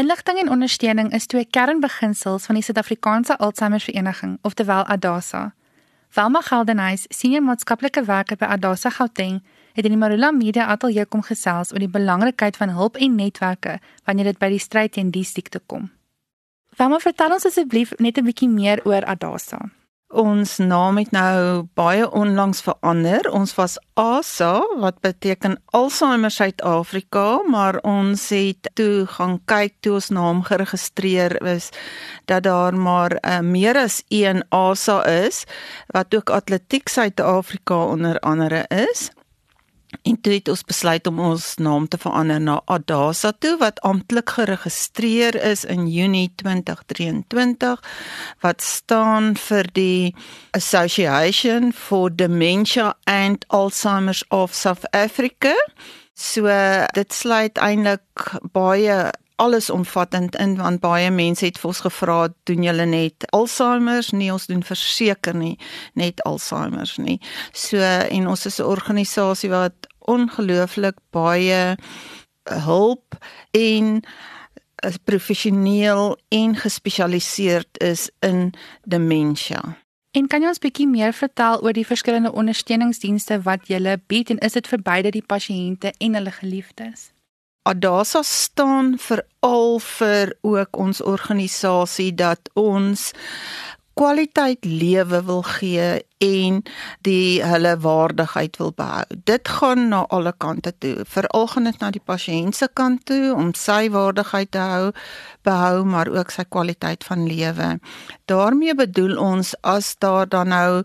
Inligting en ondersteuning is twee kernbeginsels van die Suid-Afrikaanse Alzheimer Vereniging, oftewel ADASA. Velma Geldenhuys, senior maatskaplike werker by ADASA Gauteng, het in die Marula Media Ateljee kom gesels oor die belangrikheid van hulp en netwerke wanneer dit by die stryd teen die siekte kom. Velma, vertel ons asseblief net 'n bietjie meer oor ADASA. Ons naam het nou baie onlangs verander. Ons was ASA wat beteken Alzheimer Suid-Afrika, maar ons het toe gaan kyk toe ons naam geregistreer is dat daar maar uh, meer as een ASA is wat ook Atletiek Suid-Afrika onder andere is. En toe het ons besluit om ons naam te verander na Adasa toe wat amptelik geregistreer is in Junie 2023 wat staan vir die Association for Dementia and Alzheimer's of South Africa. So dit sluit eintlik baie alles omvattend in want baie mense het vir ons gevra doen julle net Alzheimer's nee ons doen verseker nie net Alzheimer's nie so en ons is 'n organisasie wat ongelooflik baie hulp en is professioneel en gespesialiseerd is in demensie. En kan jy ons bietjie meer vertel oor die verskillende ondersteuningsdienste wat jy bied en is dit vir beide die pasiënte en hulle geliefdes? Adasa staan vir al vir ook ons organisasie dat ons kwaliteit lewe wil gee en die hulle waardigheid wil behou. Dit gaan na alle kante toe. Veral gaan dit na die pasiënt se kant toe om sy waardigheid te hou, behou maar ook sy kwaliteit van lewe. daarmee bedoel ons as daar dan nou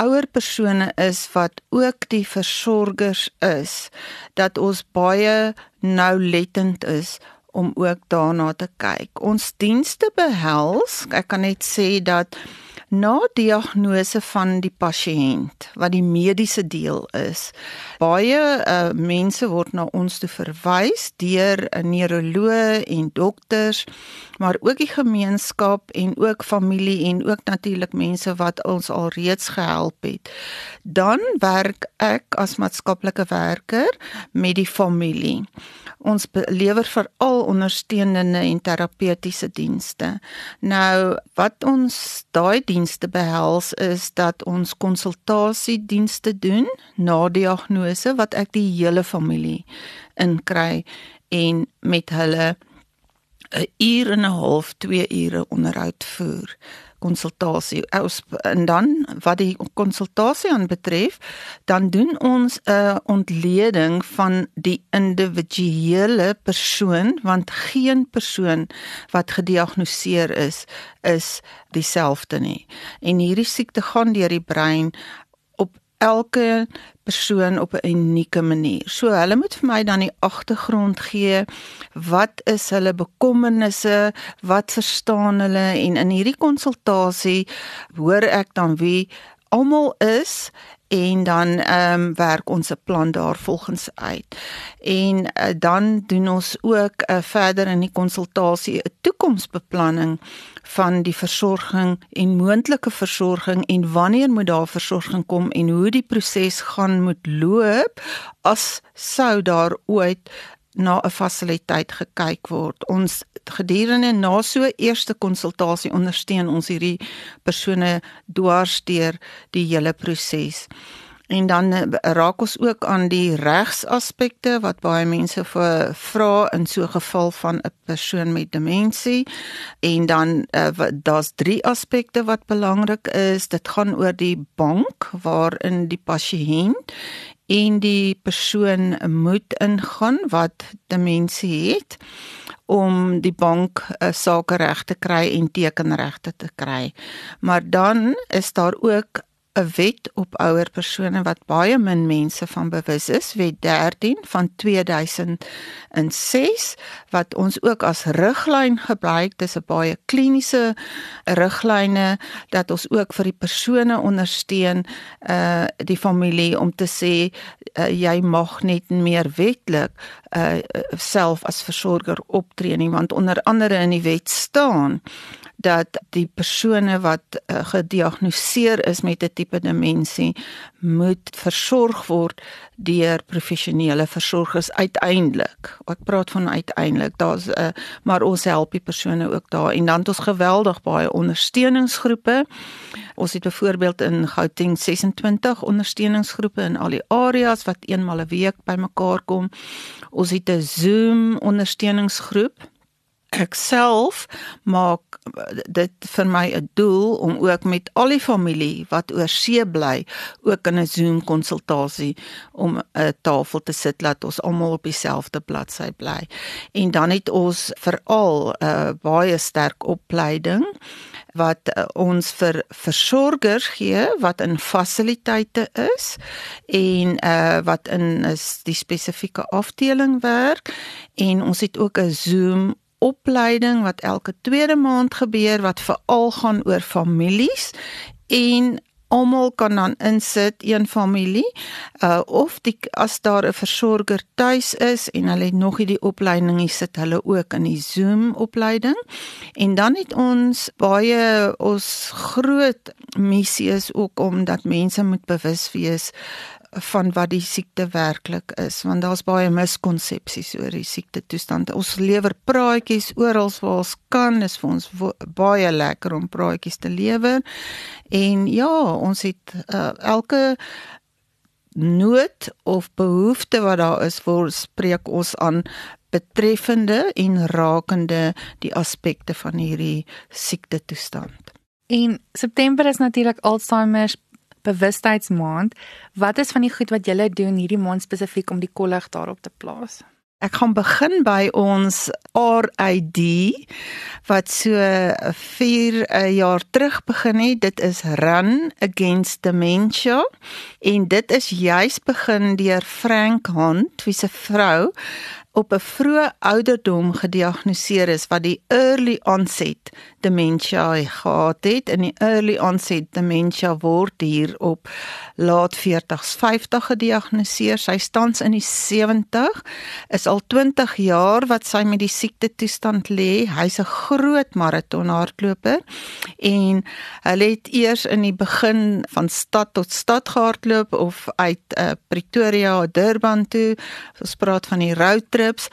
ouer persone is wat ook die versorgers is, dat ons baie noulettend is om ook daarna te kyk. Ons dienste behels, ek kan net sê dat na diagnose van die pasiënt wat die mediese deel is. Baie uh, mense word na ons toe verwys deur 'n neuroloog en dokters, maar ook die gemeenskap en ook familie en ook natuurlik mense wat ons al reeds gehelp het. Dan werk ek as maatskaplike werker met die familie. Ons lewer veral ondersteunende en terapeutiese dienste. Nou wat ons daai dienste behels is dat ons konsultasiedienste doen na diagnose wat ek die hele familie inkry en met hulle 'n uur en 'n half, 2 ure onderhoud voer konsultasie en dan wat die konsultasie aanbetref dan doen ons 'n ontleding van die individuele persoon want geen persoon wat gediagnoseer is is dieselfde nie. En hierdie siekte gaan deur die brein elke persoon op 'n unieke manier. So hulle moet vir my dan die agtergrond gee. Wat is hulle bekommernisse? Wat verstaan hulle? En in hierdie konsultasie hoor ek dan wie almal is en dan ehm um, werk ons 'n plan daarvolgens uit. En uh, dan doen ons ook uh, verder in die konsultasie 'n toekomsbeplanning van die versorging en moontlike versorging en wanneer moet daar versorging kom en hoe die proses gaan moet loop as sou daar ooit na 'n fasiliteit gekyk word. Ons gedurende na so eerste konsultasie ondersteun ons hierdie persone dwars deur die hele proses. En dan eh, raak ons ook aan die regsaspekte wat baie mense vra in so 'n geval van 'n persoon met demensie. En dan uh, daar's drie aspekte wat belangrik is. Dit gaan oor die bank waarin die pasiënt en die persoon moet ingaan wat demensie het om die bank uh, sake reg te kry en tekenregte te kry. Maar dan is daar ook 'n wet op ouer persone wat baie min mense van bewus is, Wet 13 van 2006 wat ons ook as riglyn gebruik. Dis 'n baie kliniese riglyne dat ons ook vir die persone ondersteun uh die familie om te sê uh, jy mag net meer wetlik uh self as versorger optree nie want onder andere in die wet staan dat die persone wat uh, gediagnoseer is met 'n tipe demensie moet versorg word deur professionele versorgers uiteindelik. Ek praat van uiteindelik. Daar's 'n uh, maar ons help die persone ook daar en dan het ons geweldig baie ondersteuningsgroepe. Ons het byvoorbeeld in Gauteng 26 ondersteuningsgroepe in al die areas wat eenmal 'n week bymekaar kom. Ons het 'n Zoom ondersteuningsgroep ek self maak dit vir my 'n doel om ook met al die familie wat oor see bly ook in 'n Zoom konsultasie om 'n tafel te sit laat ons almal op dieselfde bladsy bly. En dan het ons veral 'n uh, baie sterk opleiding wat uh, ons vir versorgers gee wat in fasiliteite is en uh, wat in is die spesifieke afdeling werk en ons het ook 'n Zoom opleiding wat elke tweede maand gebeur wat veral gaan oor families en almal kan dan insit een familie uh, of die as daar 'n versorger tuis is en hulle het nog nie die opleiding nie sit hulle ook in die Zoom opleiding. En dan het ons baie ons groot missie is ook om dat mense moet bewus wees van wat die siekte werklik is want daar's baie miskonsepsies oor die siekte toestand. Ons lewer praatjies oral waar ons kan. Is vir ons baie lekker om praatjies te lewer. En ja, ons het uh, elke nood of behoefte wat daar is, voor spreek ons aan betreffende en rakende die aspekte van hierdie siekte toestand. En September is natuurlik Alzheimer bewustheidsmaand. Wat is van die goed wat julle doen hierdie maand spesifiek om die kollig daarop te plaas? Ek gaan begin by ons RID wat so 4 eh, jaar terug begin het. Dit is Run Against Dementia en dit is juis begin deur Frank Hunt, wie se vrou op 'n vroeë ouderdom gediagnoseer is wat die early onset dementia gehad het. In die early onset dementia word hier op laat 40s 50 gediagnoseer. Sy stans in die 70 is al 20 jaar wat sy met die siekte toestand lê. Hy's 'n groot maratonhardloper en hulle het eers in die begin van stad tot stad gehardloop of uit uh, Pretoria Durban toe. Ons praat van die road trips.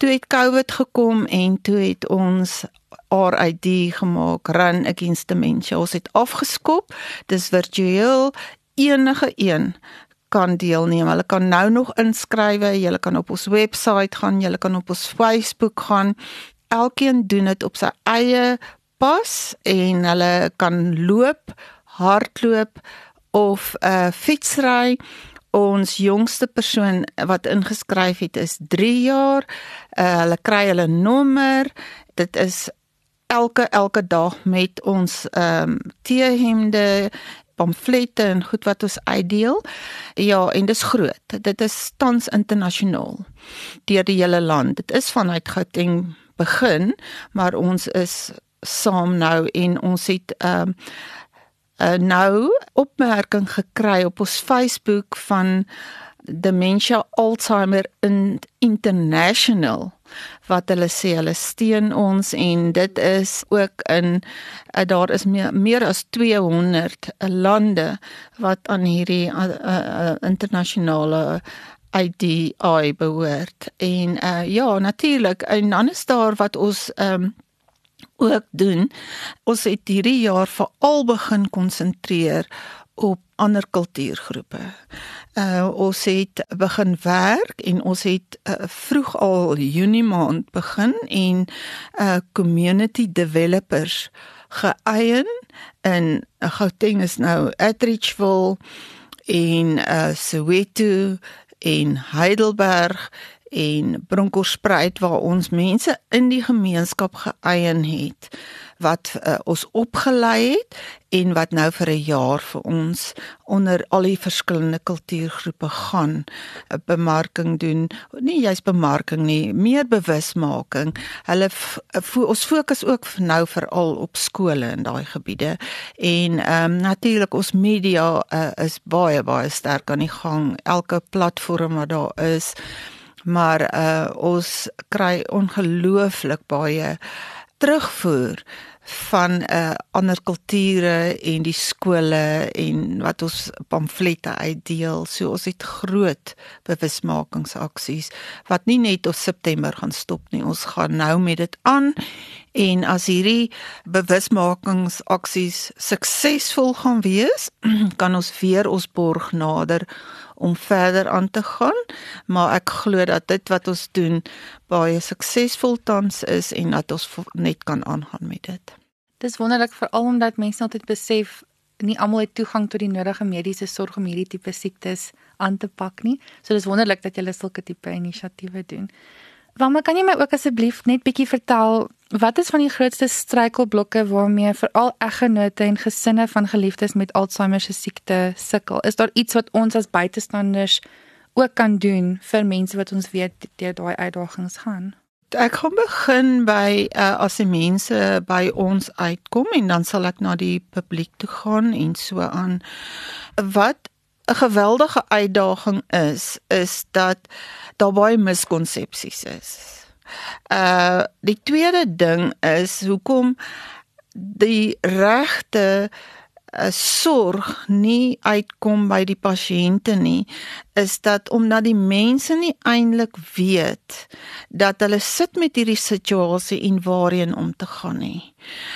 Toe het COVID gekom en toe het ons RID gemaak, Run Against Dementia. Ons het afgeskop. Dis virtueel enige een kan deelneem. Hulle kan nou nog inskryf. Jy kan op ons webwerf gaan, jy kan op ons Facebook gaan. Elkeen doen dit op sy eie pas en hulle kan loop, hardloop of 'n uh, fietsry. Ons jongste persoon wat ingeskryf het is 3 jaar. Uh, hulle kry hulle nommer. Dit is elke elke dag met ons ehm um, teehemde pamflette en goed wat ons uitdeel. Ja, en dis groot. Dit is tans internasionaal deur die hele land. Dit is vanuit Gauteng begin, maar ons is saam nou en ons het ehm um, uh, nou opmerking gekry op ons Facebook van Dementia Alzheimer in International wat hulle sê hulle steun ons en dit is ook in uh, daar is meer, meer as 200 uh, lande wat aan hierdie uh, uh, internasionale IDI behoort. En uh, ja natuurlik en dan is daar wat ons um, ook doen ons het hierdie jaar veral begin konsentreer op ander kultuurgroepe. Uh ons het begin werk en ons het uh, vroeg al Junie maand begin en uh community developers geëien in Gauteng is nou Atteridgeville en uh Soweto en Heidelberg en Bronkhorstspruit waar ons mense in die gemeenskap geëien het wat uh, ons opgelei het en wat nou vir 'n jaar vir ons onder al die verskillende kultuurgroepe gaan 'n uh, bemarking doen. Nie jy's bemarking nie, meer bewusmaking. Hulle uh, ons fokus ook nou veral op skole in daai gebiede en ehm um, natuurlik ons media uh, is baie baie sterk aan die gang. Elke platform wat daar is maar uh ons kry ongelooflik baie terugvoer van 'n uh, eh, ander kulture en die skole en wat ons pamflette uitdeel. So ons het groot bewusmakingsaksies wat nie net op September gaan stop nie. Ons gaan nou met dit aan en as hierdie bewusmakingsaksies suksesvol gaan wees, kan ons weer ons borg nader om verder aan te gaan, maar ek glo dat dit wat ons doen baie suksesvol tans is en dat ons net kan aangaan met dit. Dis wonderlik veral omdat mense altyd besef nie almal het toegang tot die nodige mediese sorg om hierdie tipe siektes aan te pak nie. So dis wonderlik dat julle sulke tipe inisiatiewe doen. Wama, kan jy my ook asseblief net bietjie vertel wat is van die grootste struikelblokke waarmee veral eggenote en gesinne van geliefdes met Alzheimer se siekte sukkel? Is daar iets wat ons as buitestanders ook kan doen vir mense wat ons weet deur daai uitdagings gaan? Ek gaan begin by uh, as die mense by ons uitkom en dan sal ek na die publiek toe gaan en so aan. Wat 'n geweldige uitdaging is, is dat daar baie miskonsepsies is. Uh die tweede ding is hoekom die regte uh, sorg nie uitkom by die pasiënte nie is dat omdat die mense nie eintlik weet dat hulle sit met hierdie situasie en waarheen om te gaan nie.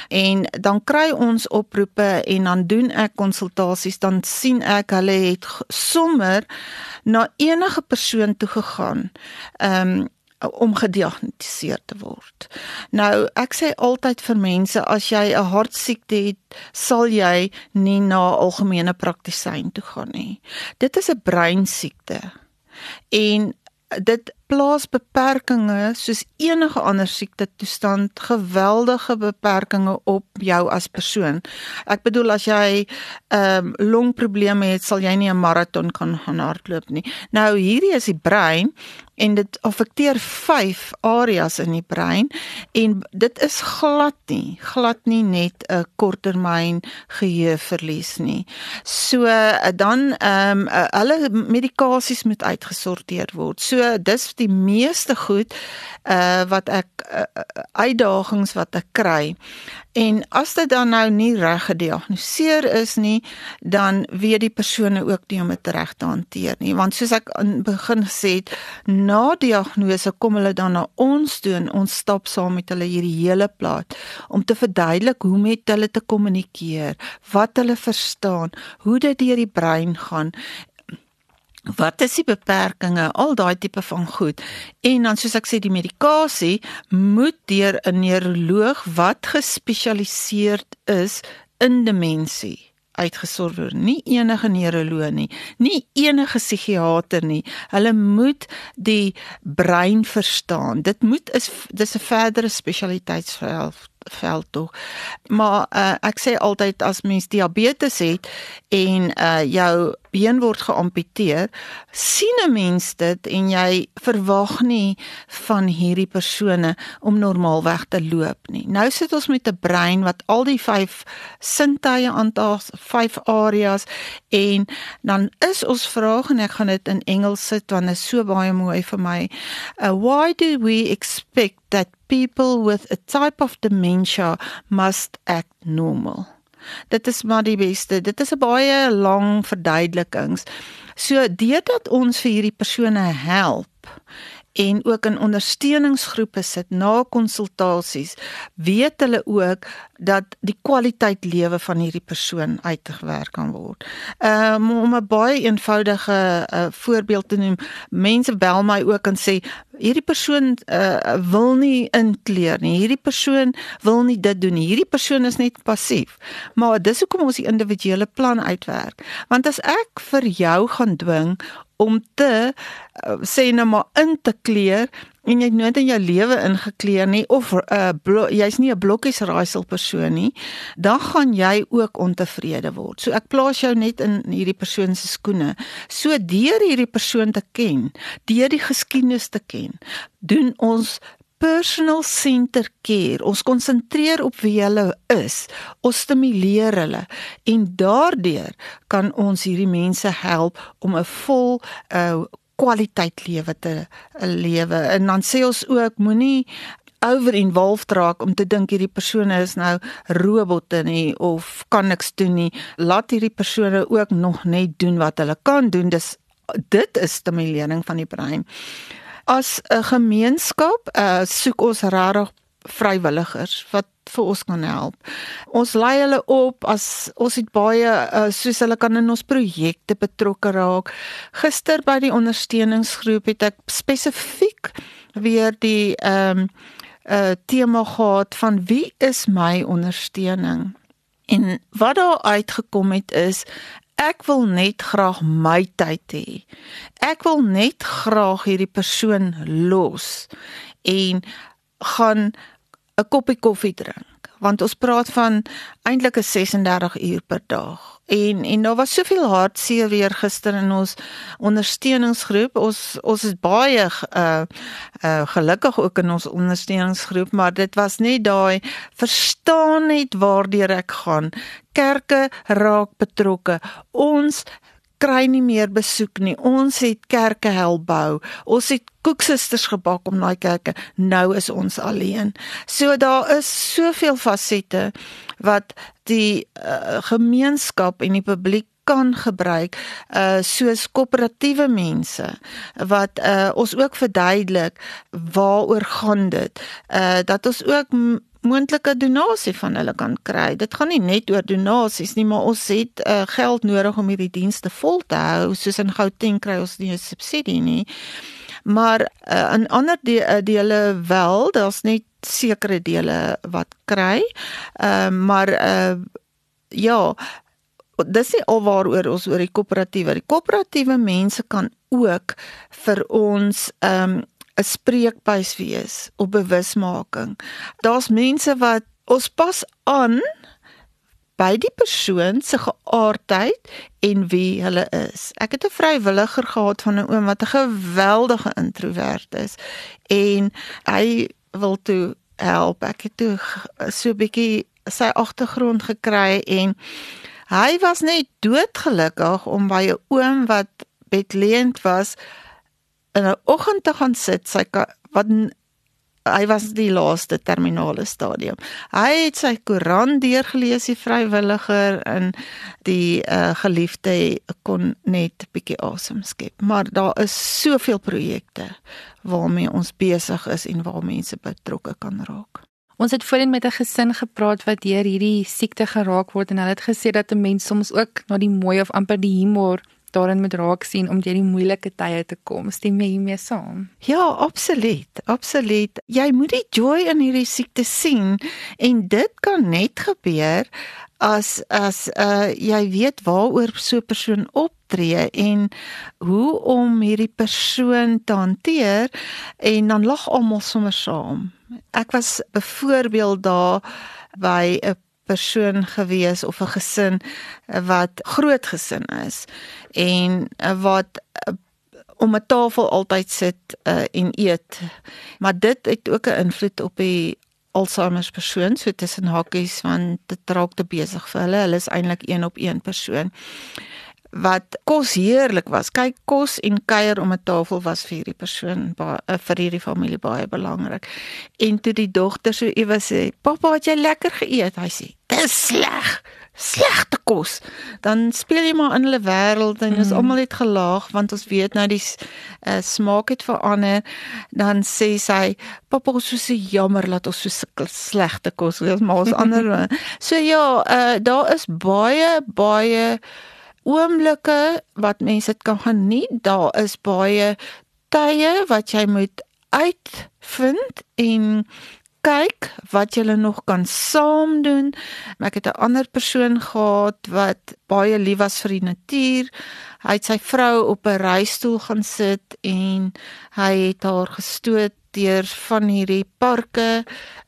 En dan kry ons oproepe en dan doen ek konsultasies dan sien ek hulle het sommer na enige persoon toe gegaan. Ehm um, om gediagnoseer te word. Nou, ek sê altyd vir mense as jy 'n hartsiekte het, sal jy nie na algemene praktisyn toe gaan nie. Dit is 'n breinsiekte. En dit plaas beperkings soos enige ander siekte toestand geweldige beperkings op jou as persoon. Ek bedoel as jy ehm um, longprobleme het, sal jy nie 'n maraton kan gaan hardloop nie. Nou hierdie is die brein en dit affekteer 5 areas in die brein en dit is glad nie glad nie net 'n korttermyn geheueverlies nie. So dan ehm um, hulle medikasies moet uitgesorteer word. So dis die meeste goed uh wat ek uh, uitdagings wat ek kry. En as dit dan nou nie reg gediagnoseer is nie, dan weet die persone ook nie om dit reg te hanteer nie. Want soos ek in begin gesê het, na diagnose kom hulle dan na ons toe en ons stap saam met hulle hierdie hele plaas om te verduidelik hoe met hulle te kommunikeer, wat hulle verstaan, hoe dit deur die brein gaan wat is die beperkings al daai tipe van goed. En dan soos ek sê die medikasie moet deur 'n neuroloog wat gespesialiseerd is in demensie uitgesorg word. Nie enige neuroloog nie. Nie enige psigiater nie. Hulle moet die brein verstaan. Dit moet is dis 'n verdere spesialiteitsveld veld tog. Maar uh, ek sê altyd as mens diabetes het en uh, jou been word geamputeer, sien 'n mens dit en jy verwag nie van hierdie persone om normaalweg te loop nie. Nou sit ons met 'n brein wat al die 5 sintuie aantal 5 areas en dan is ons vraag en ek gaan dit in Engels sit want dit is so baie mooi vir my. Uh, why do we expect that people with a type of dementia must act normal. Dit is maar die beste. Dit is 'n baie lang verduidelikings. So deurdat ons vir hierdie persone help en ook in ondersteuningsgroepe sit na konsultasies, weet hulle ook dat die kwaliteit lewe van hierdie persoon uitgewerk kan word. Um, om 'n baie eenvoudige uh, voorbeeld te noem, mense bel my ook en sê hierdie persoon uh, wil nie inkleer nie. Hierdie persoon wil nie dit doen nie. Hierdie persoon is net passief. Maar dis hoekom ons die individuele plan uitwerk. Want as ek vir jou gaan dwing om te uh, sê nou maar in te kleer en jy het nooit in jou lewe ingekleer nie of uh, jy's nie 'n blokkies raaisel persoon nie, dan gaan jy ook ontevrede word. So ek plaas jou net in hierdie persoon se skoene. So deur hierdie persoon te ken, deur die geskiedenis te ken, doen ons personal center care. Ons konsentreer op wie hulle is. Ons stimuleer hulle en daardeur kan ons hierdie mense help om 'n vol uh kwaliteit lewe te lewe. En dan sê ons ook moenie over-involved raak om te dink hierdie persone is nou robotte nie of kan niks doen nie. Laat hierdie persone ook nog net doen wat hulle kan doen. Dis dit is stimulering van die brein. As 'n gemeenskap uh, soek ons regtig vrywilligers wat vir ons kan help. Ons lei hulle op as ons het baie uh, soos hulle kan in ons projekte betrokke raak. Gister by die ondersteuningsgroep het ek spesifiek weer die ehm um, uh, tema gehad van wie is my ondersteuning? En wat daar uitgekom het is ek wil net graag my tyd hê. Ek wil net graag hierdie persoon los en gaan 'n koppie koffie drink want ons praat van eintlik 'n 36 uur per dag. En en daar was soveel hartseer weer gister in ons ondersteuningsgroep. Ons ons is baie uh uh gelukkig ook in ons ondersteuningsgroep, maar dit was net daai verstaan net waardeur ek gaan. Kerke raak betrokke. Ons kry nie meer besoek nie. Ons het kerke help bou. Ons het koeksusters gebak om daai kerke. Nou is ons alleen. So daar is soveel fasette wat die uh, gemeenskap en die publiek kan gebruik uh soos koöperatiewe mense wat uh ons ook verduidelik waaroor gaan dit uh dat ons ook moontlike donasie van hulle kan kry. Dit gaan nie net oor donasies nie, maar ons het uh, geld nodig om hierdie dienste vol te hou. Soos in Gauteng kry ons nie 'n subsidie nie. Maar uh, in ander de uh, dele wel, daar's net sekere dele wat kry. Ehm uh, maar uh, ja, dis nie alwaaroor ons oor die koöperatiewe. Die koöperatiewe mense kan ook vir ons ehm um, 'n spreekbuis wees op bewusmaking. Daar's mense wat ons pas aan by die persoon se geaardheid en wie hulle is. Ek het 'n vrywilliger gehad van 'n oom wat 'n geweldige introwert is en hy wil toe help. Ek het toe so 'n bietjie sy agtergrond gekry en hy was net doodgelukkig om by 'n oom wat bedleend was in 'n oggend te gaan sit sy wat hy was die laaste terminale stadium. Hy het sy koran deurgelees die vrywilliger en die uh, geliefde kon net bietjie asem skep. Maar daar is soveel projekte waarmee ons besig is en waar mense betrokke kan raak. Ons het voorheen met 'n gesin gepraat wat deur hierdie siekte geraak word en hulle het gesê dat 'n mens soms ook na die mooi of amper die humor daarin moet raak sien om deur die moeilike tye te kom. Stem jy hiermee saam? Ja, absoluut. Absoluut. Jy moet die joy in hierdie siekte sien en dit kan net gebeur as as uh jy weet waaroor so 'n persoon optree en hoe om hierdie persoon te hanteer en dan lag almal sommer saam. Ek was byvoorbeeld daar by 'n persoon gewees of 'n gesin wat groot gesin is en wat om 'n tafel altyd sit uh, en eet. Maar dit het ook 'n invloed op die Alzheimer persoon so tussen hakies want dit raak te besig vir hulle. Hulle is eintlik een op een persoon wat kos heerlik was. Kyk, kos en kuier om 'n tafel was vir hierdie persoon, eh, vir hierdie familie baie belangrik. En toe die dogter so iewes sê, "Pappa, het jy lekker geëet?" Hy sê, "Dis sleg." Slegte kos. Dan speel jy maar in hulle wêreld en ons mm. almal het gelaag want ons weet nou die uh, smaak het verander. Dan sê sy, "Pappa, ons is so jammer dat ons so slegte kos eet, maar ons ander." so ja, uh, daar is baie baie oomblikke wat mense dit kan geniet. Daar is baie tye wat jy moet uitvind en kyk wat julle nog kan saam doen. Ek het 'n ander persoon gehad wat baie lief was vir die natuur. Hy het sy vrou op 'n reistool gaan sit en hy het haar gestoot deur van hierdie parke,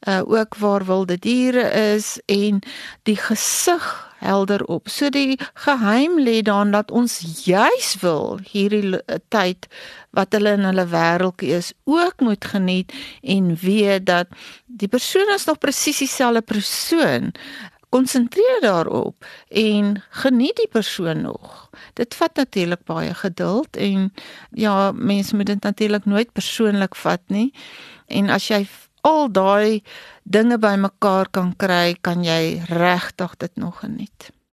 uh, ook waar wilde diere is en die gesig helder op. So die geheim lê daarin dat ons juis wil hierdie tyd wat hulle in hulle wêreldjie is ook moet geniet en weet dat die persoon is nog presies dieselfde persoon. Konsentreer daarop en geniet die persoon nog. Dit vat natuurlik baie geduld en ja, mense moet dit natuurlik nooit persoonlik vat nie. En as jy al daai dinge bymekaar kan kry, kan jy regtig dit nog geniet.